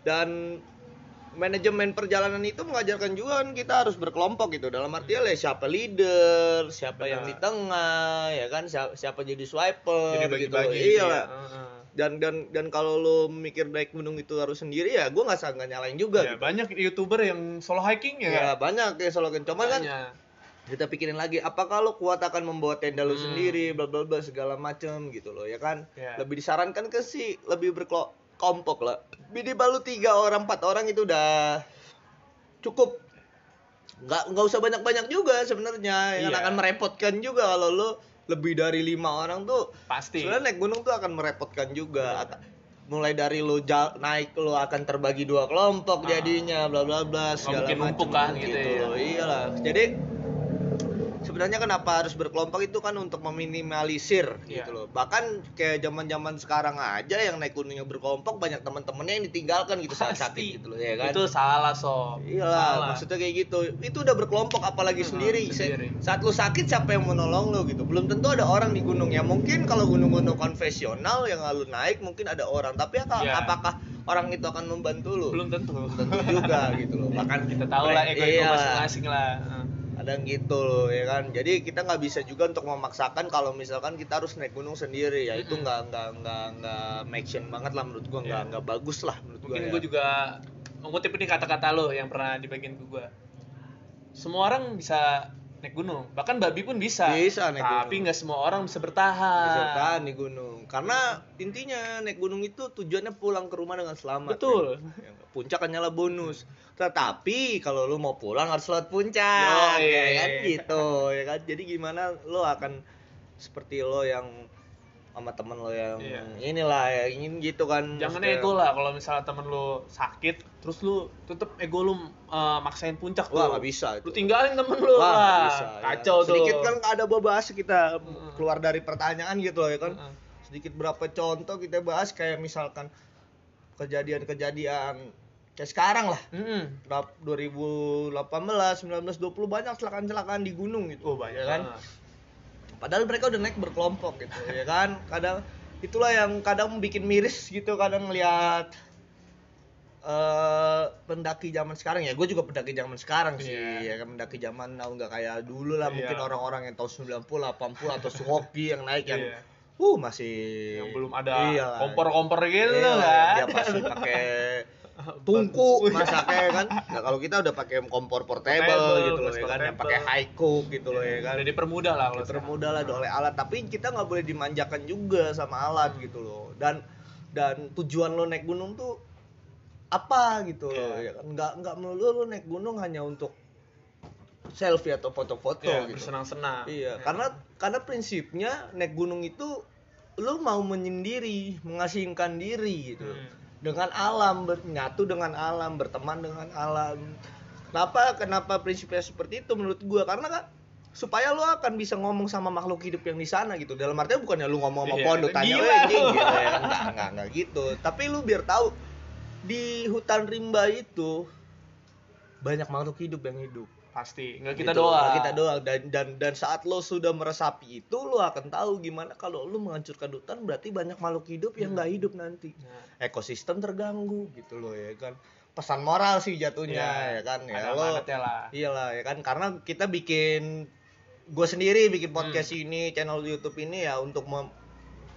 S1: Dan manajemen perjalanan itu mengajarkan juga kan kita harus berkelompok gitu dalam artian ya siapa leader siapa yang di
S2: Benar.
S1: tengah ya kan siapa, siapa jadi swiper
S2: Jadi
S1: gitu
S2: bagi-bagi
S1: iya
S2: gitu ya.
S1: lah
S2: Heeh.
S1: dan dan dan kalau lo mikir naik gunung itu harus sendiri ya gue nggak sangka nyalain juga
S2: Ya,
S1: gitu.
S2: banyak youtuber yang solo hiking ya.
S1: ya banyak ya slogan cuman kan. Kita pikirin lagi apakah lo kuat akan membawa tenda lo
S2: Hmm.
S1: sendiri bla bla bla segala macem gitu loh ya kan
S2: Ya.
S1: lebih disarankan ke sih lebih berkelompok lah minimal lu tiga orang empat orang itu udah cukup nggak nggak usah banyak banyak juga sebenarnya yang
S2: Iya.
S1: akan merepotkan juga kalau lo lebih dari lima orang tuh
S2: Pasti.
S1: sebenarnya naik gunung tuh akan merepotkan juga Ak- mulai dari lo naik lo akan terbagi dua kelompok
S2: Ah.
S1: jadinya bla bla bla segala macem
S2: kan gitu ya.
S1: loh. iyalah jadi sebenarnya kenapa harus berkelompok itu kan untuk meminimalisir
S2: Iya.
S1: gitu loh bahkan kayak zaman zaman sekarang aja yang naik gunungnya berkelompok banyak teman-temannya yang ditinggalkan gitu saat sakit gitu loh ya kan
S2: Itu salah sob.
S1: Iyalah,
S2: Salah.
S1: maksudnya kayak gitu. Itu udah berkelompok apalagi
S2: Mm-mm,
S1: sendiri.
S2: sendiri.
S1: Saat lu sakit siapa yang menolong lu gitu. Belum tentu ada orang di gunung ya. Mungkin kalau gunung-gunung konvensional yang lu naik mungkin ada orang, tapi apa-
S2: Ya.
S1: apakah orang itu akan membantu lu?
S2: belum tentu.
S1: tentu juga gitu loh. <laughs> Bahkan
S2: Kita tahu lah ego-ego
S1: Iya.
S2: masing-masing lah.
S1: Kadang gitu loh ya kan. Jadi kita nggak bisa juga untuk memaksakan kalau misalkan kita harus naik gunung sendiri ya itu nggak nggak nggak nggak make sense banget lah menurut gua nggak
S2: Iya.
S1: nggak bagus lah menurut
S2: Mungkin
S1: gua. ya.
S2: juga mengutip ini kata-kata lo yang pernah dibagiin ke gue. Semua orang bisa naik gunung, bahkan babi pun bisa.
S1: Bisa naik
S2: Tapi
S1: gunung.
S2: nggak semua orang bisa bertahan.
S1: Bisa bertahan di gunung. Karena intinya naik gunung itu tujuannya pulang ke rumah dengan selamat.
S2: Betul.
S1: Ya, Puncak hanyalah bonus. Tetapi kalau lu mau pulang harus lewat puncak,
S2: Yoi.
S1: ya kan gitu, ya kan. Jadi gimana lo akan seperti lo yang sama temen lo yang
S2: Iya.
S1: inilah ya ingin gitu kan.
S2: Jangan
S1: Maksudnya-
S2: ego lah kalau misalnya temen lo sakit, terus lu tetep ego lu uh, maksain puncak
S1: Wah
S2: tuh.
S1: nggak bisa
S2: Lu
S1: itu.
S2: tinggalin temen lu.
S1: Wah,
S2: Wah,
S1: nggak bisa. ya.
S2: kacau tuh.
S1: Sedikit kan ada bahas kita keluar dari pertanyaan gitu loh ya kan. Sedikit berapa contoh kita bahas kayak misalkan kejadian-kejadian kayak sekarang lah. Rap- 2018, 19, 20 banyak celakaan-celakaan di gunung gitu
S2: Oh, banyak
S1: ya kan. Padahal mereka udah naik berkelompok gitu ya kan kadang itulah yang kadang bikin miris gitu kadang ngeliat eh pendaki zaman sekarang ya gue juga pendaki zaman sekarang sih
S2: Iya.
S1: ya kan pendaki zaman now nggak kayak dulu lah mungkin
S2: Iya.
S1: orang-orang yang tahun 90 80 atau Suwoki yang naik yang
S2: Iya.
S1: uh masih
S2: yang belum ada kompor-kompor gitu
S1: Iya,
S2: kan.
S1: dia pasti pakai tungku. Masaknya kan? Nah, kalau kita udah pakai kompor portable,
S2: Portable,
S1: gitu loh ya kan? yang pakai high cook gitu loh ya kan?
S2: Udah dipermudah lah kalau
S1: termudah lah oleh alat. Tapi kita nggak boleh dimanjakan juga sama alat gitu loh. Dan dan tujuan lo naik gunung tuh apa gitu loh
S2: Iya.
S1: ya kan? Nggak nggak melulu lo naik gunung hanya untuk selfie atau foto-foto
S2: Iya,
S1: gitu.
S2: bersenang-senang.
S1: iya
S2: Ya.
S1: karena karena prinsipnya naik gunung itu lo mau menyendiri mengasingkan diri gitu
S2: Hmm.
S1: Dengan alam bernyatu dengan alam berteman dengan alam. Kenapa kenapa prinsipnya seperti itu menurut gua? Karena kan supaya lo akan bisa ngomong sama makhluk hidup yang di sana gitu. Dalam artinya bukannya lu ngomong sama
S2: Iya,
S1: pohon lu tanya
S2: gila.
S1: "Weh, anjing,"
S2: lu.
S1: gitu ya. Kan nggak nggak nggak gitu. Tapi lu biar tahu di hutan rimba itu banyak makhluk hidup yang hidup
S2: pasti. Nggak kita
S1: Gitu,
S2: doang.
S1: nggak kita doang. Dan dan dan saat lo sudah meresapi itu lo akan tahu gimana kalau lo menghancurkan hutan berarti banyak makhluk hidup yang nggak hidup nanti.
S2: Nah,
S1: ekosistem terganggu gitu loh ya kan. Pesan moral sih jatuhnya
S2: Iya,
S1: ya kan ya. Lo
S2: lah.
S1: iyalah ya kan. Karena kita bikin gue sendiri bikin
S2: Hmm.
S1: podcast ini channel YouTube ini ya untuk mem-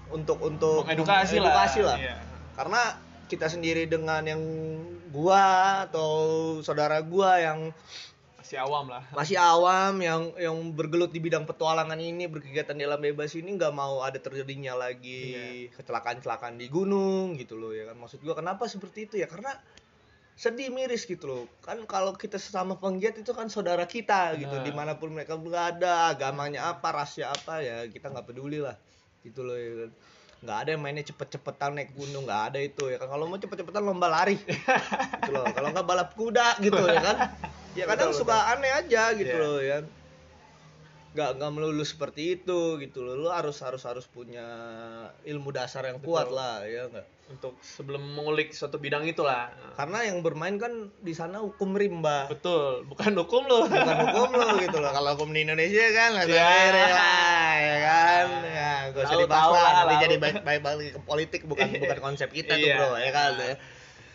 S1: untuk untuk
S2: mengedukasi lah.
S1: lah.
S2: Iya.
S1: karena kita sendiri dengan yang gua atau saudara gua yang
S2: masih awam lah. <laughs>
S1: Masih awam yang yang bergelut di bidang petualangan ini berkegiatan di alam bebas ini nggak mau ada terjadinya lagi
S2: Iya.
S1: kecelakaan-kecelakaan di gunung gitu loh ya kan? Maksud gua kenapa seperti itu ya? Karena sedih miris gitu loh. Kan kalau kita sesama penggiat itu kan saudara kita gitu
S2: di
S1: mana pun mereka berada agamanya apa rasnya apa ya kita nggak peduli lah gitu loh ya kan? Nggak ada yang mainnya cepet-cepetan naik gunung nggak ada itu ya kan? Kalau mau cepet-cepetan lomba lari <laughs> gitu loh. Kalau nggak balap kuda gitu ya kan <laughs> ya kadang
S2: Betul,
S1: suka aneh aja gitu
S2: Iya.
S1: loh ya. Nggak nggak melulu seperti itu gitu loh. Lu harus harus harus punya ilmu dasar yang kuat
S2: Betul.
S1: lah ya nggak?
S2: Untuk sebelum mengulik suatu bidang itulah
S1: karena yang bermain kan di sana hukum rimba.
S2: Betul bukan hukum loh
S1: bukan hukum lo gitu loh. Kalau hukum di Indonesia kan lah
S2: Ya.
S1: sendiri lah ya kan? Ya gak usah dibahas lah nanti jadi baik baik balik ke politik bukan bukan konsep kita tuh
S2: Iya.
S1: bro ya kan? Ya.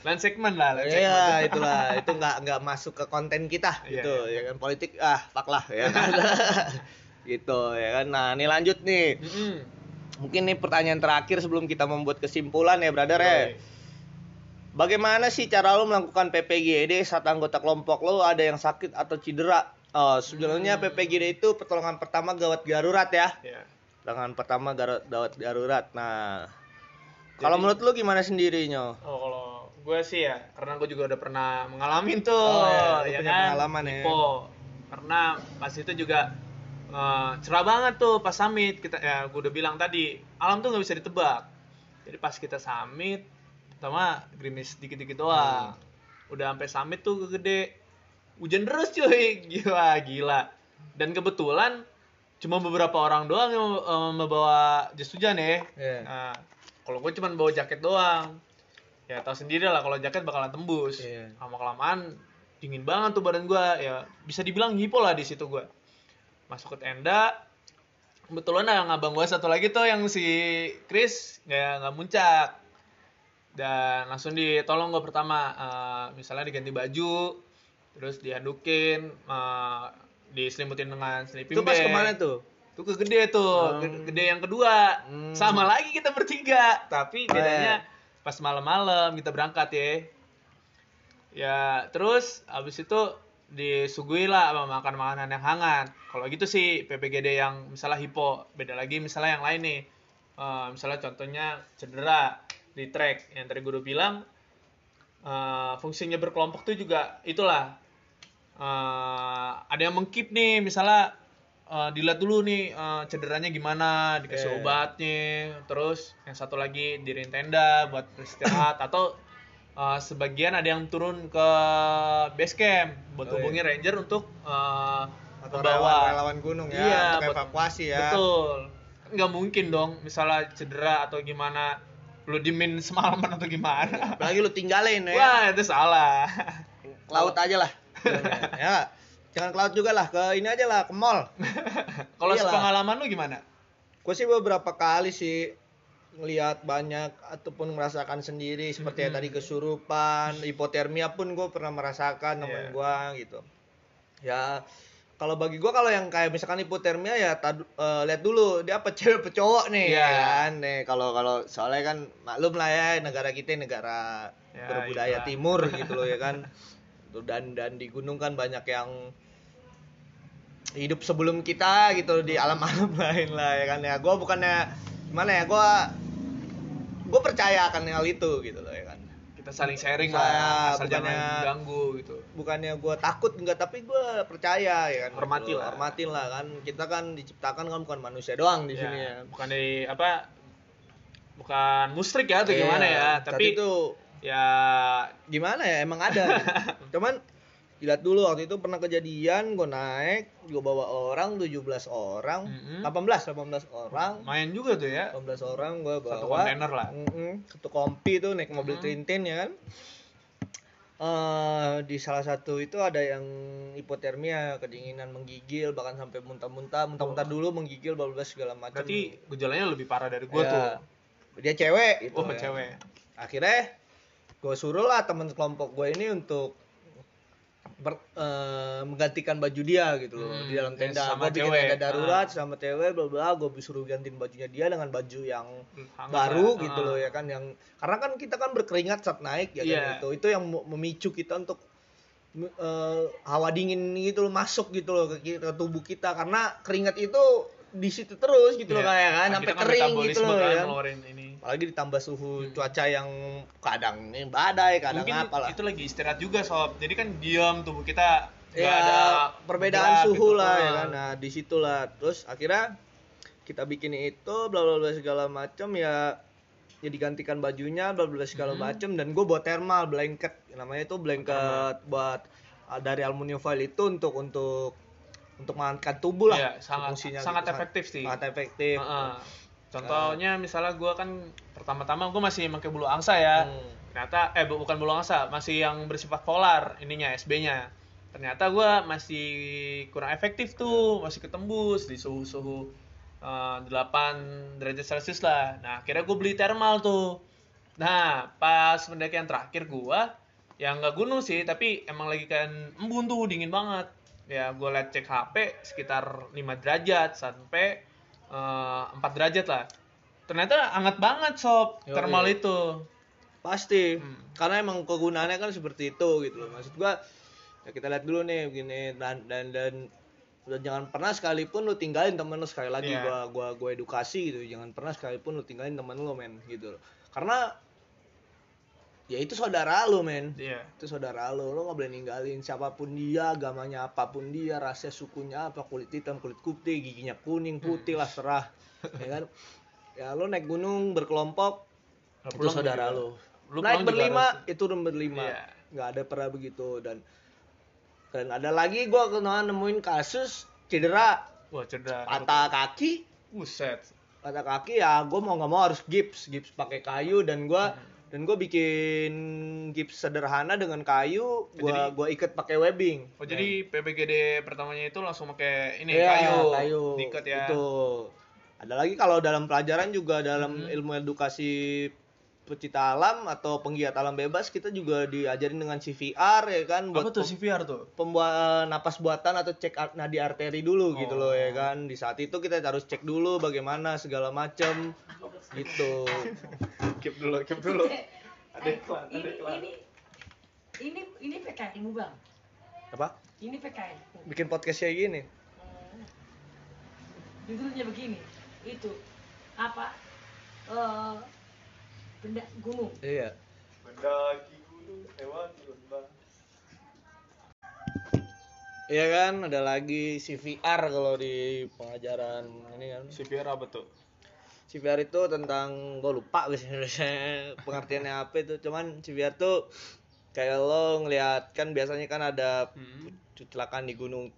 S2: Lain segmen lah, lain segmen.
S1: Iya, <laughs> itulah. Itu nggak nggak masuk ke konten kita
S2: Iya,
S1: gitu,
S2: iya.
S1: ya kan politik ah, pak lah ya kan. <laughs> <laughs> gitu ya kan. Nah, ini lanjut nih.
S2: Mm-mm.
S1: Mungkin nih pertanyaan terakhir sebelum kita membuat kesimpulan ya, brother ya. Bagaimana sih cara lo melakukan PPGD saat anggota kelompok lo ada yang sakit atau cedera? Oh, sebenarnya
S2: Hmm.
S1: PPGD itu pertolongan pertama gawat darurat ya.
S2: Iya.
S1: Pertolongan pertama gawat darurat. Nah, kalau menurut lo gimana sendirinya?
S2: Oh kalau gue sih ya, karena gue juga udah pernah mengalami tuh,
S1: Oh, lu
S2: ya
S1: punya
S2: kan?
S1: pengalaman ya.
S2: Karena pas itu juga eh, cerah banget tuh pas summit kita ya gue udah bilang tadi alam tuh nggak bisa ditebak. Jadi pas kita summit, pertama gerimis dikit-dikit doang. Udah sampai summit tuh gede, hujan deras cuy, <laughs> gila gila. Dan kebetulan cuma beberapa orang doang yang eh, membawa jas hujan ya.
S1: Iya.
S2: Nah, kalau gue cuma bawa jaket doang. Ya tahu sendiri lah kalau jaket bakalan tembus.
S1: Iya.
S2: Lama kelamaan dingin banget tuh badan gue. Ya bisa dibilang hipo lah di situ gue. Masuk ke tenda. Kebetulan ada abang gue satu lagi tuh yang si Chris nggak nggak muncak. Dan langsung ditolong gue pertama, eh, misalnya diganti baju, terus dihandukin, eh, diselimutin dengan sleeping
S1: Itu pas
S2: bag.
S1: ke mana tuh?
S2: Itu ke gede tuh,
S1: Hmm.
S2: Gede- yang kedua.
S1: Hmm.
S2: Sama lagi kita bertiga, tapi
S1: Oh,
S2: bedanya
S1: iya.
S2: Pas malam-malam kita berangkat ya. Ya, terus habis itu disuguhi lah sama makan makanan yang hangat. Kalau gitu sih PPGD yang misalnya hipo, beda lagi misalnya yang lain nih. Eh, misalnya contohnya cedera di track yang tadi udah bilang eh, fungsinya berkelompok tuh juga itulah eh, ada yang mengkip nih misalnya eh, dilihat dulu nih eh, cederanya gimana dikasih
S1: Oke.
S2: obatnya terus yang satu lagi dirin tenda buat beristirahat <laughs> atau eh, sebagian ada yang turun ke base camp buat
S1: Oh, iya.
S2: hubungi ranger untuk eh,
S1: Atau
S2: membawa
S1: relawan, relawan gunung ya,
S2: Iya,
S1: untuk
S2: buat-
S1: evakuasi ya.
S2: Betul. Nggak mungkin dong, misalnya cedera atau gimana, lu dimin semalaman atau gimana.
S1: Apalagi lu tinggalin ya.
S2: Wah, itu salah.
S1: Laut aja lah. <laughs> ya. Jangan ke laut juga lah, ke ini aja lah, ke mall. <laughs>
S2: Kalau
S1: Iyalah.
S2: sepengalaman lu gimana?
S1: Gue sih beberapa kali sih ngelihat banyak ataupun merasakan sendiri seperti yang
S2: Mm-mm.
S1: tadi kesurupan, hipotermia pun gue pernah merasakan
S2: Iya.
S1: temen gue gitu. Ya kalau bagi gue kalau yang kayak misalkan hipotermia ya tadu- eh, lihat dulu dia apa cewek apa cowok nih
S2: Iya.
S1: ya kan nih kalau kalau soalnya kan maklum lah ya negara kita negara
S2: Ya,
S1: berbudaya
S2: iyalah.
S1: timur gitu loh ya kan dan dan di gunung kan banyak yang hidup sebelum kita gitu di alam-alam <laughs> lain lah ya kan ya gue bukannya gimana ya gue gue percaya akan hal itu gitu loh ya kan
S2: Kita saling sharing lah, asal jangan
S1: bukannya-
S2: ganggu gitu.
S1: bukannya gue takut enggak tapi gue percaya ya kan
S2: Hormati
S1: Gitu.
S2: lah.
S1: hormatin lah kan kita kan diciptakan kan bukan manusia doang di
S2: Ya,
S1: sini ya
S2: Bukan di apa? Bukan musrik ya atau
S1: Iya,
S2: gimana ya, tapi
S1: itu
S2: ya
S1: gimana ya emang ada gitu. <laughs> cuman dilihat dulu waktu itu pernah kejadian gue naik gue bawa orang 17 orang
S2: Mm-mm.
S1: 18 18 orang
S2: main juga tuh ya.
S1: 18 orang gue bawa
S2: Satu kontainer lah.
S1: Mm-mm, satu kompi tuh naik mobil
S2: Mm.
S1: trintin ya kan eh di salah satu itu ada yang hipotermia kedinginan menggigil bahkan sampai muntah-muntah muntah-muntah dulu menggigil bla bla segala macam
S2: Berarti gejalanya lebih parah dari gua
S1: Ya,
S2: tuh.
S1: dia cewek gitu
S2: Oh,
S1: ya.
S2: cewek.
S1: akhirnya gue suruh lah teman kelompok gue ini untuk ber- eh, menggantikan baju dia gitu loh
S2: Hmm,
S1: di dalam
S2: ya,
S1: tenda
S2: sama
S1: gue bikin
S2: cewek.
S1: tenda darurat
S2: Ah.
S1: sama cewek bla bla gue disuruh gantiin bajunya dia dengan baju yang
S2: Hangat
S1: baru
S2: lah.
S1: gitu
S2: Ah.
S1: loh ya kan yang karena kan kita kan berkeringat saat naik ya
S2: Iya.
S1: kan itu itu yang mem- memicu kita untuk eh, hawa dingin gitu loh masuk gitu loh ke, ke tubuh kita karena keringat itu di situ terus gitu loh
S2: Iya.
S1: kayak kan
S2: Nah,
S1: sampai
S2: kan
S1: kering gitu loh
S2: kan
S1: ya kan.
S2: ngeluarin ini.
S1: apalagi ditambah suhu
S2: Hmm.
S1: cuaca yang kadang ini badai kadang
S2: Mungkin
S1: apa lah
S2: itu lagi istirahat juga sob. Jadi kan diam tubuh kita
S1: ya
S2: ada
S1: perbedaan suhu
S2: gitu.
S1: lah ya
S2: Ah.
S1: kan nah di situlah terus akhirnya kita bikin itu bla bla bla segala macam ya ya digantikan bajunya bla bla segala
S2: Hmm.
S1: macam dan gue bawa thermal blanket namanya itu blanket buat uh, dari aluminium foil itu untuk untuk untuk menghangatkan tubuh lah
S2: Iya, sangat
S1: fungsinya
S2: sangat
S1: gitu.
S2: efektif sih.
S1: sangat efektif
S2: Heeh. Contohnya misalnya gua kan pertama-tama gua masih pakai bulu angsa ya.
S1: Hmm.
S2: Ternyata eh bu- bukan bulu angsa, masih yang bersifat polar ininya SB-nya. Ternyata gua masih kurang efektif tuh, masih ketembus di suhu-suhu eh, 8 derajat Celcius lah. Nah, akhirnya gue beli thermal tuh. Nah, pas pendakian terakhir gua yang nggak gunung sih, tapi emang lagi kan embun tuh dingin banget. Ya, gua liat cek HP sekitar 5 derajat sampai eh, 4 derajat lah. Ternyata hangat banget sob
S1: Yoi.
S2: thermal itu.
S1: Pasti.
S2: Hmm.
S1: Karena emang kegunaannya kan seperti itu gitu loh. Maksud gua ya kita lihat dulu nih begini dan dan dan dan jangan pernah sekalipun lu tinggalin temen lu sekali lagi
S2: Iya.
S1: gua gua gua edukasi gitu. Jangan pernah sekalipun lu tinggalin temen lu men gitu loh. Karena ya itu saudara lu men.
S2: Iya.
S1: Itu saudara lu, lu nggak boleh ninggalin siapa pun dia, agamanya apa pun dia, rasnya sukunya apa, kulit hitam, kulit putih, giginya kuning, putih lah serah. ya kan? Ya lu naik gunung berkelompok itu
S2: pulang
S1: saudara
S2: juga.
S1: Lu naik berlima
S2: harus-
S1: itu room berlima.
S2: Iya.
S1: nggak ada pernah begitu dan dan ada lagi gua kenal nemuin kasus cedera
S2: Wah, cedera.
S1: patah kaki
S2: Buset.
S1: patah kaki ya gue mau nggak mau harus gips gips pakai kayu dan gua dan gue bikin gips sederhana dengan kayu gua
S2: Jadi-
S1: gua ikat pakai webbing
S2: Oh, jadi PBGD pertamanya itu langsung pakai ini
S1: Iya,
S2: kayu.
S1: kayu
S2: Diikat ya.
S1: itu ada lagi kalau dalam pelajaran juga dalam
S2: Hmm.
S1: ilmu edukasi pecinta alam atau penggiat alam bebas kita juga diajarin dengan CVR ya kan
S2: Apa tuh CVR tuh?
S1: pembuat napas buatan atau cek nadi arteri dulu gitu loh ya
S2: Oh.
S1: kan di saat itu kita harus cek dulu bagaimana segala macem gitu <laughs>
S2: Keep dulu, keep dulu.
S3: Eh,
S2: Ada
S3: eh,
S2: iklan, ada
S3: ini,
S2: iklan.
S3: ini ini ini PKN mu bang
S1: apa
S3: ini PKN
S1: bikin podcast kayak gini
S3: Hmm. judulnya begini itu apa eh benda gunung
S1: iya
S2: Mendaki gunung hewan lembah.
S1: Iya kan ada lagi CVR kalau di pengajaran ini kan
S2: CVR apa tuh?
S1: CVR itu tentang gue lupa guys <laughs> pengertiannya apa itu cuman CVR tuh kayak lo ngeliat kan biasanya kan ada
S2: Hmm.
S1: kecelakaan di gunung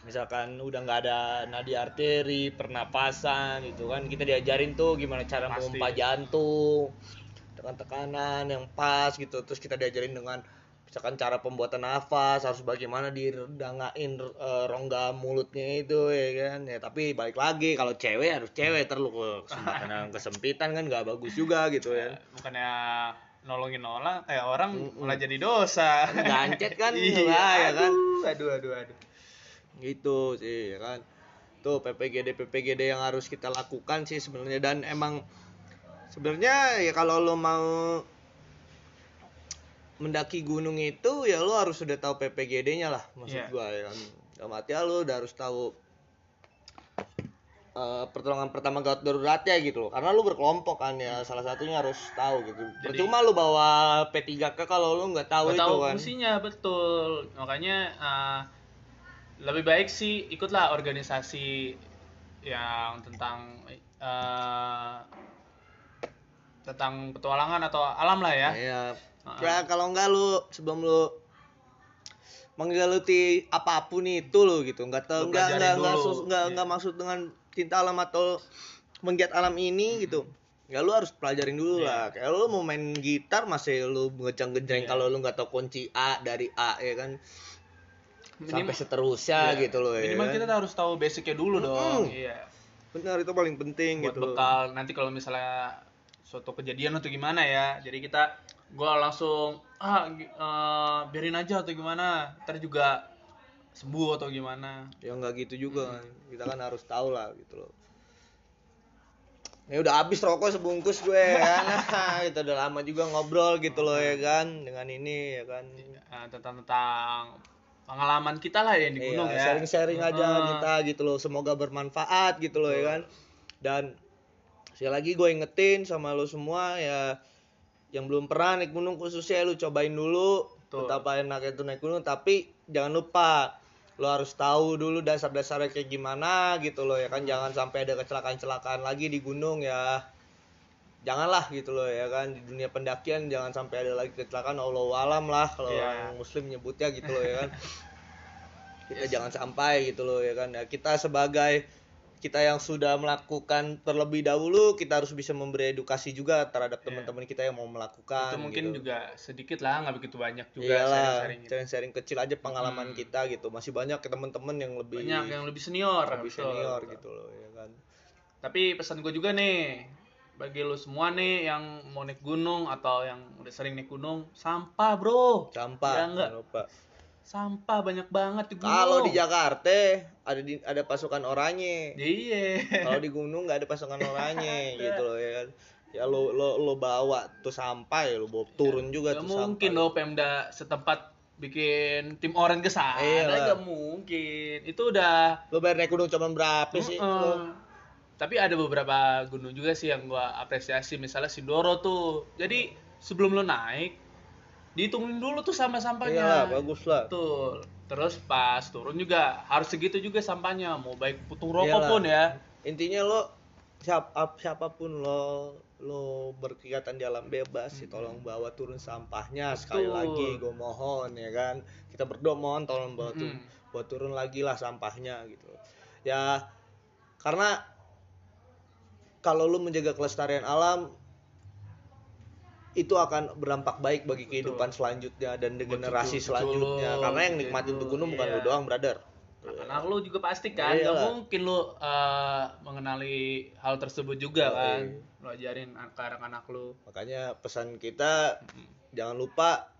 S1: misalkan udah nggak ada nadi arteri pernapasan gitu kan kita diajarin tuh gimana cara
S2: Pasti.
S1: memompa jantung dengan tekanan yang pas gitu terus kita diajarin dengan misalkan cara pembuatan nafas harus bagaimana direndangain eh, rongga mulutnya itu ya kan ya tapi balik lagi kalau cewek harus cewek terlalu ke kesempatan <laughs> kesempitan kan nggak bagus juga gitu ya
S2: Bukannya nolongin orang, eh orang
S1: Mm-mm.
S2: malah jadi dosa.
S1: Gancet kan, <laughs>
S2: iya,
S1: bahaya kan.
S2: Aduh, aduh, aduh.
S1: Gitu sih ya kan? Tuh PPGD PPGD yang harus kita lakukan sih sebenarnya. Dan emang sebenarnya ya kalau lo mau mendaki gunung itu ya lo harus sudah tahu PPGD-nya lah maksud
S2: Iya.
S1: gua ya kan? Dalam arti lo udah harus tahu eh, pertolongan pertama gawat daruratnya gitu loh. Karena lu berkelompok kan ya salah satunya harus tahu gitu.
S2: Jadi-
S1: percuma lu bawa P3K kalau lu nggak tahu
S2: Nggak
S1: itu
S2: tahu
S1: kan.
S2: fungsinya betul. Makanya eh, lebih baik sih ikutlah organisasi yang tentang eh, tentang petualangan atau alam lah ya.
S1: Iya.
S2: Heeh.
S1: Ya kalau enggak lu sebelum lu menggeluti apa pun itu lo gitu, enggak tahu
S2: Lu
S1: enggak enggak enggak, enggak,
S2: Iya.
S1: enggak maksud dengan cinta alam atau menggiat alam ini gitu. Ya lu harus pelajarin dulu
S2: Iya.
S1: lah. Kayak lu mau main gitar masih lu ngejang-gejreng
S2: Iya.
S1: kalau lu nggak tahu kunci A dari A ya kan. Sampai
S2: Minim-
S1: seterusnya
S2: Iya.
S1: gitu loh ya.
S2: Minimal
S1: kan?
S2: kita harus tahu basicnya dulu dong. Iya.
S1: Benar itu paling penting
S2: buat
S1: gitu. loh.
S2: bekal nanti kalau misalnya suatu kejadian atau gimana ya jadi kita gua langsung ah eh, biarin aja atau gimana ntar juga sembuh atau gimana
S1: ya nggak gitu juga kan. kita kan harus tahu lah gitu loh ya udah habis rokok sebungkus gue ya nah, <laughs> <laughs> kita udah lama juga ngobrol gitu loh ya kan dengan ini ya kan
S2: Eh, tentang tentang pengalaman kita lah yang di gunung
S1: Iya,
S2: ya.
S1: sharing-sharing aja
S2: Heeh.
S1: kita gitu loh. Semoga bermanfaat gitu loh ya kan. Dan sekali lagi gue ingetin sama lo semua ya yang belum pernah naik gunung khususnya lu cobain dulu.
S2: Betul.
S1: betapa enaknya itu naik gunung tapi jangan lupa lo harus tahu dulu dasar-dasarnya kayak gimana gitu loh ya kan. Jangan sampai ada kecelakaan-kecelakaan lagi di gunung ya janganlah gitu loh ya kan di dunia pendakian jangan sampai ada lagi kecelakaan Allah alam lah kalau
S2: Iya.
S1: orang muslim nyebutnya gitu loh ya kan <laughs> kita jangan sampai gitu loh ya kan ya, kita sebagai kita yang sudah melakukan terlebih dahulu kita harus bisa memberi edukasi juga terhadap
S2: Iya.
S1: teman-teman kita yang mau melakukan
S2: itu mungkin
S1: gitu.
S2: juga sedikit lah nggak begitu banyak juga
S1: Iyalah,
S2: sharing-sharing gitu.
S1: sharing-sharing kecil aja pengalaman
S2: Hmm.
S1: kita gitu. Masih banyak teman-teman yang lebih
S2: banyak yang lebih senior
S1: lebih
S2: betul,
S1: senior
S2: betul.
S1: gitu loh ya kan.
S2: tapi pesan gue juga nih bagi lu semua nih yang mau naik gunung atau yang udah sering naik gunung, sampah bro.
S1: sampah
S2: Ya enggak?
S1: lupa
S2: Sampah banyak banget di gunung.
S1: kalau di Jakarta ada di ada pasukan oranye
S2: Iya.
S1: kalau di gunung nggak ada pasukan oranye <laughs> gitu loh ya kan ya lo lo lo bawa tuh sampah ya lo bawa turun juga
S2: Gak
S1: tuh
S2: mungkin
S1: sampah
S2: loh Pemda setempat bikin tim orange ke sana.
S1: Iya.
S2: Gak mungkin. Itu udah
S1: lo bayar naik gunung cuma berapa sih
S2: Mm-mm.
S1: lo
S2: Tapi ada beberapa gunung juga sih yang gua apresiasi, misalnya Sindoro tuh. Jadi sebelum lo naik, dihitungin dulu tuh sampah-sampahnya.
S1: Iyalah, bagus lah.
S2: Betul. Terus pas turun juga harus segitu juga sampahnya, mau baik putung rokok
S1: Iyalah.
S2: pun ya.
S1: intinya lo siap, ap- siapa pun lo lo berkegiatan di alam bebas sih tolong bawa turun sampahnya sekali
S2: Betul.
S1: lagi gue mohon ya kan kita berdoa mohon tolong bawa turun
S2: Mm-mm.
S1: bawa turun lagi lah sampahnya gitu ya karena kalau lo menjaga kelestarian alam itu akan berdampak baik bagi kehidupan selanjutnya dan
S2: Betul,
S1: generasi
S2: betul,
S1: selanjutnya
S2: betul.
S1: karena yang nikmatin tuh gunung bukan
S2: Iya.
S1: lo doang brother
S2: Anak lu juga pasti kan,
S1: Iya
S2: gak
S1: lah.
S2: mungkin lu eh, mengenali hal tersebut juga kan. Lu ajarin ke anak-anak lu.
S1: Makanya pesan kita jangan lupa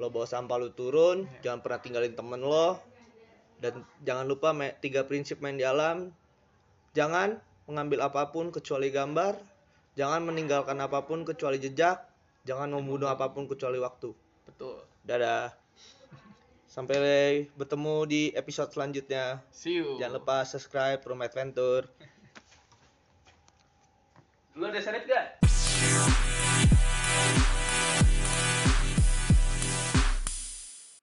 S1: lo bawa sampah lu turun,
S2: Iya.
S1: jangan pernah tinggalin temen lo dan jangan lupa me- tiga prinsip main di alam. Jangan mengambil apa pun kecuali gambar, jangan meninggalkan apa pun kecuali jejak, jangan membunuh apa pun kecuali waktu.
S2: Betul.
S1: Dadah. Sampai bertemu di episode selanjutnya.
S2: See you.
S1: Jangan lupa subscribe Room Adventure.
S2: Lu ada senit gak?